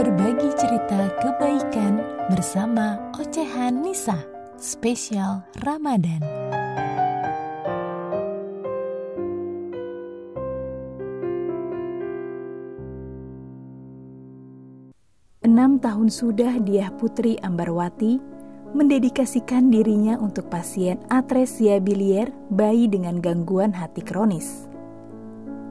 Berbagi cerita kebaikan bersama Ocehan Nisa, spesial Ramadan. Enam tahun sudah Diah Putri Ambarwati mendedikasikan dirinya untuk pasien atresia bilier bayi dengan gangguan hati kronis.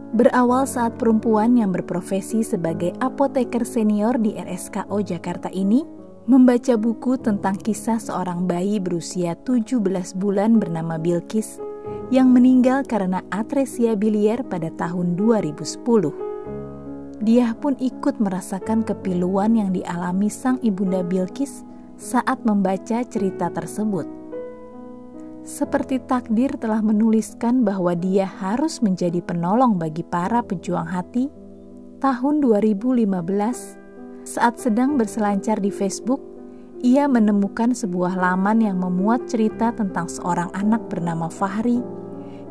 Berawal saat perempuan yang berprofesi sebagai apoteker senior di RSKO Jakarta ini membaca buku tentang kisah seorang bayi berusia 17 bulan bernama Bilkis yang meninggal karena atresia bilier pada tahun 2010. Dia pun ikut merasakan kepiluan yang dialami sang ibunda Bilkis saat membaca cerita tersebut seperti takdir telah menuliskan bahwa dia harus menjadi penolong bagi para pejuang hati, tahun 2015 saat sedang berselancar di Facebook, ia menemukan sebuah laman yang memuat cerita tentang seorang anak bernama Fahri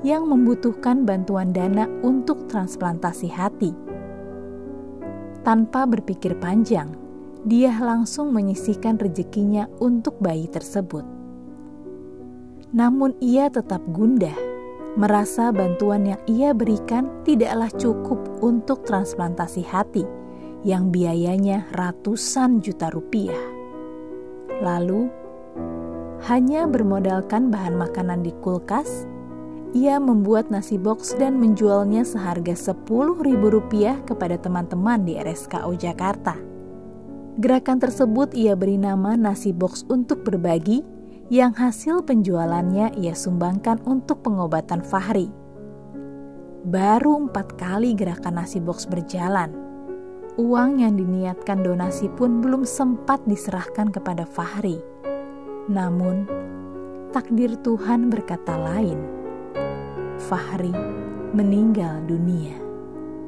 yang membutuhkan bantuan dana untuk transplantasi hati. Tanpa berpikir panjang, dia langsung menyisihkan rezekinya untuk bayi tersebut. Namun ia tetap gundah, merasa bantuan yang ia berikan tidaklah cukup untuk transplantasi hati yang biayanya ratusan juta rupiah. Lalu, hanya bermodalkan bahan makanan di kulkas, ia membuat nasi box dan menjualnya seharga Rp10.000 kepada teman-teman di RSKO Jakarta. Gerakan tersebut ia beri nama nasi box untuk berbagi yang hasil penjualannya ia sumbangkan untuk pengobatan Fahri. Baru empat kali gerakan nasi box berjalan. Uang yang diniatkan donasi pun belum sempat diserahkan kepada Fahri. Namun, takdir Tuhan berkata lain. Fahri meninggal dunia.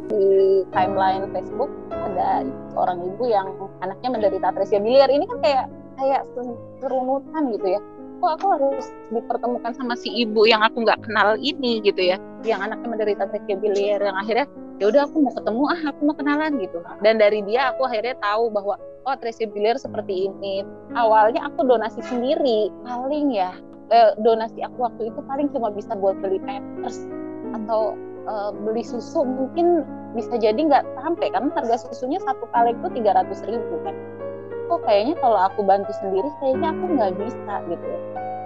Di timeline Facebook ada seorang ibu yang anaknya menderita atresia biliar. Ini kan kayak kayak kerunutan gitu ya. Kok aku harus dipertemukan sama si ibu yang aku nggak kenal ini gitu ya? Yang anaknya menderita atresia biliar yang akhirnya ya udah aku mau ketemu ah aku mau kenalan gitu. Dan dari dia aku akhirnya tahu bahwa oh atresia biliar seperti ini. Awalnya aku donasi sendiri paling ya eh, donasi aku waktu itu paling cuma bisa buat beli pampers atau eh, beli susu. Mungkin bisa jadi nggak sampai karena harga susunya satu kali itu tiga ratus ribu kan kok kayaknya kalau aku bantu sendiri kayaknya aku nggak bisa gitu.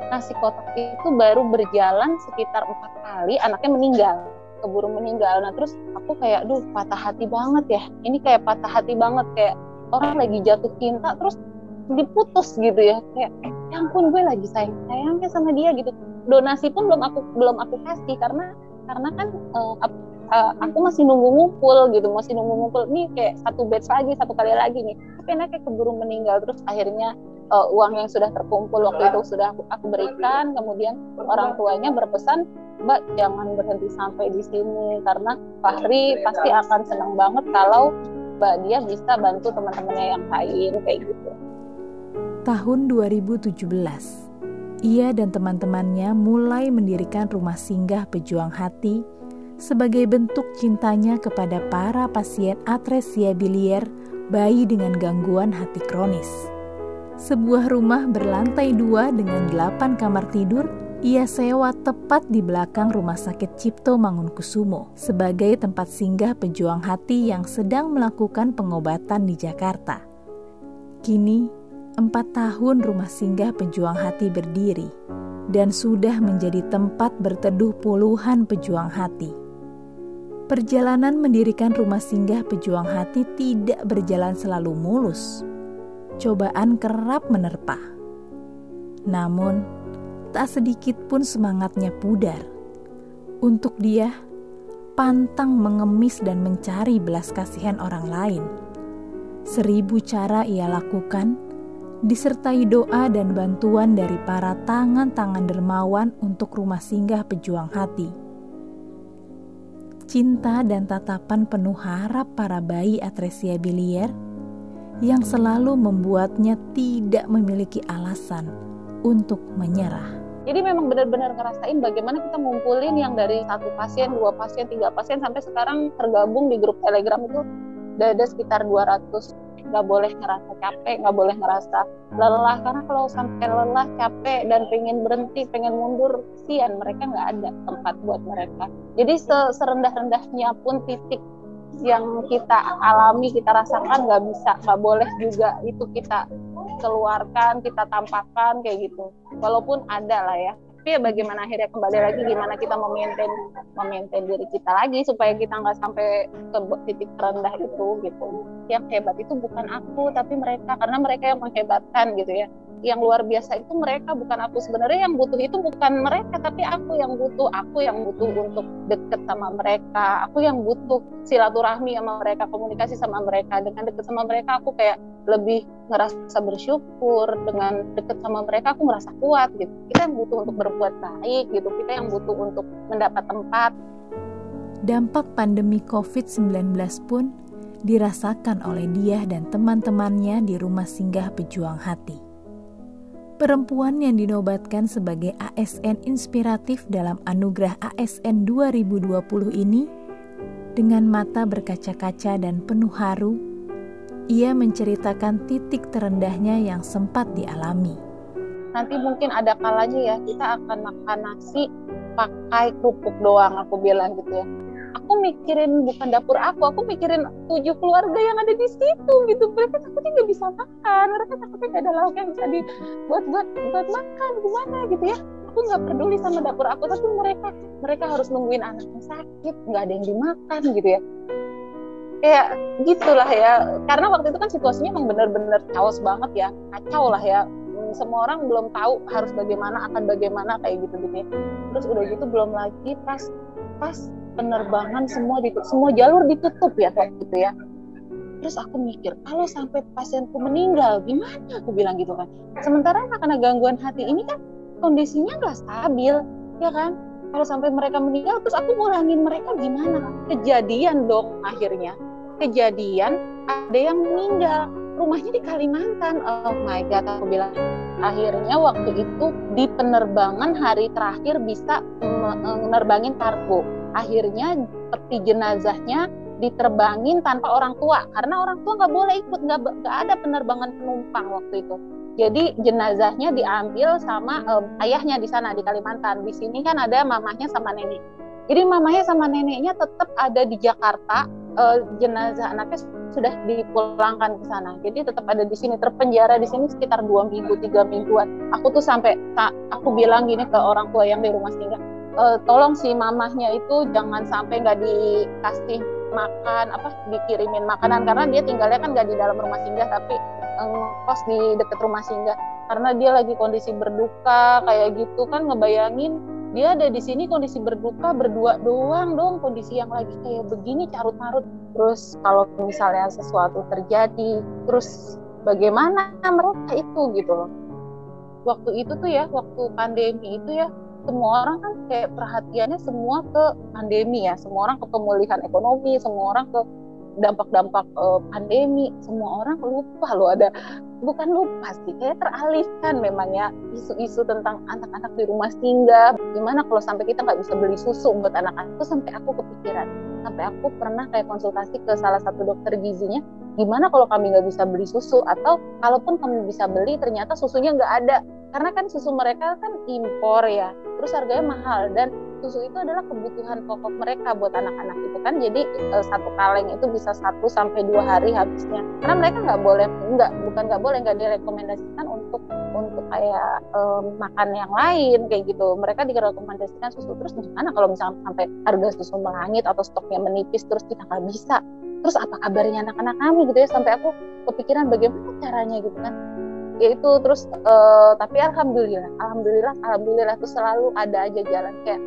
Nasi kotak itu baru berjalan sekitar empat kali anaknya meninggal keburu meninggal. Nah terus aku kayak duh patah hati banget ya. Ini kayak patah hati banget kayak orang lagi jatuh cinta terus diputus gitu ya. Kayak ya ampun gue lagi sayang sayangnya sama dia gitu. Donasi pun belum aku belum aku kasih karena karena kan uh, uh, aku masih nunggu ngumpul gitu masih nunggu ngumpul nih kayak satu batch lagi satu kali lagi nih. Tapi anaknya keburu meninggal terus akhirnya uh, uang yang sudah terkumpul waktu itu sudah aku, aku berikan. Kemudian orang tuanya berpesan mbak jangan berhenti sampai di sini karena Fahri pasti akan senang banget kalau mbak dia bisa bantu teman-temannya yang lain kayak gitu. Tahun 2017 ia dan teman-temannya mulai mendirikan rumah singgah pejuang hati sebagai bentuk cintanya kepada para pasien atresia bilier bayi dengan gangguan hati kronis. Sebuah rumah berlantai dua dengan delapan kamar tidur ia sewa tepat di belakang Rumah Sakit Cipto Mangunkusumo sebagai tempat singgah pejuang hati yang sedang melakukan pengobatan di Jakarta. Kini, empat tahun Rumah Singgah Pejuang Hati berdiri dan sudah menjadi tempat berteduh puluhan pejuang hati. Perjalanan mendirikan rumah singgah pejuang hati tidak berjalan selalu mulus. Cobaan kerap menerpa. Namun, tak sedikit pun semangatnya pudar. Untuk dia, pantang mengemis dan mencari belas kasihan orang lain. Seribu cara ia lakukan, disertai doa dan bantuan dari para tangan-tangan dermawan untuk rumah singgah pejuang hati cinta dan tatapan penuh harap para bayi atresia bilier yang selalu membuatnya tidak memiliki alasan untuk menyerah. Jadi memang benar-benar ngerasain bagaimana kita ngumpulin yang dari satu pasien, dua pasien, tiga pasien sampai sekarang tergabung di grup Telegram itu ada sekitar 200 nggak boleh ngerasa capek nggak boleh ngerasa lelah. Karena kalau sampai lelah capek dan pengen berhenti pengen mundur kesian mereka nggak ada tempat buat mereka. Jadi serendah-rendahnya pun titik yang kita alami kita rasakan nggak bisa nggak boleh juga itu kita keluarkan kita tampakkan kayak gitu. Walaupun ada lah ya tapi ya bagaimana akhirnya kembali lagi gimana kita memaintain memaintain diri kita lagi supaya kita nggak sampai ke titik terendah itu gitu. Yang hebat itu bukan aku tapi mereka. Karena mereka yang menghebatkan gitu ya yang luar biasa itu mereka bukan aku. Sebenarnya yang butuh itu bukan mereka tapi aku yang butuh. Aku yang butuh untuk deket sama mereka. Aku yang butuh silaturahmi sama mereka komunikasi sama mereka. Dengan deket sama mereka aku kayak lebih ngerasa bersyukur. Dengan deket sama mereka aku merasa kuat gitu. Kita yang butuh untuk berbuat baik gitu. Kita yang butuh untuk mendapat tempat. Dampak pandemi COVID-19 pun dirasakan oleh dia dan teman-temannya di rumah singgah pejuang hati perempuan yang dinobatkan sebagai ASN inspiratif dalam anugerah ASN 2020 ini, dengan mata berkaca-kaca dan penuh haru, ia menceritakan titik terendahnya yang sempat dialami. Nanti mungkin ada kalanya ya kita akan makan nasi pakai kerupuk doang aku bilang gitu ya aku mikirin bukan dapur aku aku mikirin tujuh keluarga yang ada di situ gitu. Mereka takutnya nggak bisa makan mereka takutnya nggak ada lauk yang bisa dibuat buat buat makan gimana gitu ya. Aku nggak peduli sama dapur aku tapi mereka mereka harus nungguin anaknya sakit nggak ada yang dimakan gitu ya. Kayak gitulah ya. Karena waktu itu kan situasinya emang bener-bener chaos banget ya kacau lah ya. Hmm, semua orang belum tahu harus bagaimana akan bagaimana kayak gitu gitu ya. terus udah gitu belum lagi pas pas penerbangan semua ditutup, semua jalur ditutup ya waktu itu ya. Terus aku mikir, kalau sampai pasienku meninggal, gimana? Aku bilang gitu kan. Sementara karena gangguan hati ini kan kondisinya nggak stabil, ya kan? Kalau sampai mereka meninggal, terus aku ngurangin mereka gimana? Kejadian dong akhirnya. Kejadian ada yang meninggal, rumahnya di Kalimantan. Oh my God, aku bilang. Akhirnya waktu itu di penerbangan hari terakhir bisa menerbangin kargo akhirnya peti jenazahnya diterbangin tanpa orang tua. Karena orang tua nggak boleh ikut nggak ada penerbangan penumpang waktu itu. Jadi jenazahnya diambil sama um, ayahnya di sana di Kalimantan. Di sini kan ada mamahnya sama nenek. Jadi mamahnya sama neneknya tetap ada di Jakarta uh, jenazah anaknya sudah dipulangkan ke sana. Jadi tetap ada di sini terpenjara di sini sekitar dua minggu tiga mingguan. Aku tuh sampai aku bilang gini ke orang tua yang di rumah singgah uh, tolong si mamahnya itu jangan sampai nggak dikasih makan apa dikirimin makanan. Karena dia tinggalnya kan nggak di dalam rumah singgah tapi ngekos di dekat rumah singgah. Karena dia lagi kondisi berduka kayak gitu. Kan ngebayangin dia ada di sini kondisi berduka berdua doang dong kondisi yang lagi kayak begini carut marut terus kalau misalnya sesuatu terjadi terus bagaimana mereka itu gitu loh. Waktu itu tuh ya waktu pandemi itu ya semua orang kan kayak perhatiannya semua ke pandemi ya. Semua orang ke pemulihan ekonomi semua orang ke dampak-dampak uh, pandemi. Semua orang lupa loh ada bukan lupa sih kayak teralihkan memang ya isu-isu tentang anak-anak di rumah singgah. Gimana kalau sampai kita nggak bisa beli susu buat anak-anak? Itu sampai aku kepikiran. Sampai aku pernah kayak konsultasi ke salah satu dokter gizinya gimana kalau kami nggak bisa beli susu? Atau kalaupun kami bisa beli ternyata susunya nggak ada karena kan susu mereka kan impor ya terus harganya mahal dan susu itu adalah kebutuhan pokok mereka buat anak-anak itu kan. Jadi e, satu kaleng itu bisa satu sampai dua hari habisnya. Karena mereka nggak boleh nggak bukan nggak boleh nggak direkomendasikan untuk untuk kayak e, makan yang lain kayak gitu. Mereka direkomendasikan susu. Terus gimana kalau misalnya sampai harga susu melangit atau stoknya menipis terus kita nggak bisa? Terus apa kabarnya anak-anak kami gitu ya? Sampai aku kepikiran bagaimana caranya gitu kan itu terus uh, tapi alhamdulillah alhamdulillah alhamdulillah tuh selalu ada aja jalan. Kayak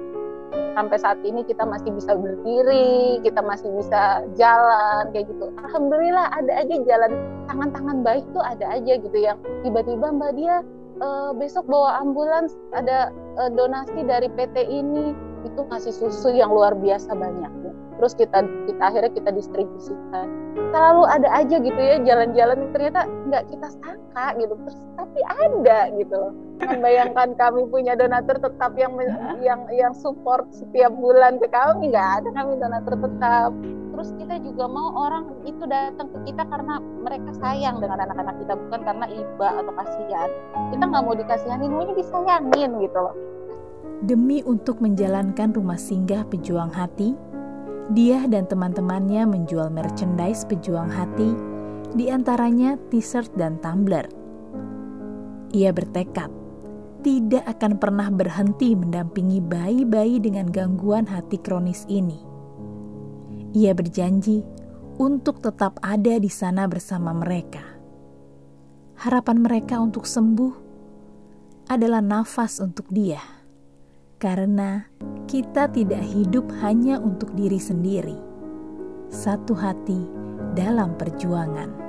sampai saat ini kita masih bisa berdiri kita masih bisa jalan kayak gitu. Alhamdulillah ada aja jalan tangan-tangan baik tuh ada aja gitu. Yang tiba-tiba mbak dia uh, besok bawa ambulans ada uh, donasi dari PT ini itu ngasih susu yang luar biasa banyaknya terus kita kita akhirnya kita distribusikan. Selalu ada aja gitu ya jalan-jalan yang ternyata nggak kita sangka gitu terus tapi ada gitu loh. Membayangkan kami punya donatur tetap yang yang yang support setiap bulan ke kami nggak ada kami donatur tetap. Terus kita juga mau orang itu datang ke kita karena mereka sayang dengan anak-anak kita bukan karena iba atau kasihan. Kita nggak mau dikasihanin maunya disayangin gitu loh. Demi untuk menjalankan rumah singgah pejuang hati dia dan teman-temannya menjual merchandise pejuang hati di antaranya t-shirt dan tumbler ia bertekad tidak akan pernah berhenti mendampingi bayi-bayi dengan gangguan hati kronis ini. Ia berjanji untuk tetap ada di sana bersama mereka. Harapan mereka untuk sembuh adalah nafas untuk dia, karena kita tidak hidup hanya untuk diri sendiri. Satu hati dalam perjuangan.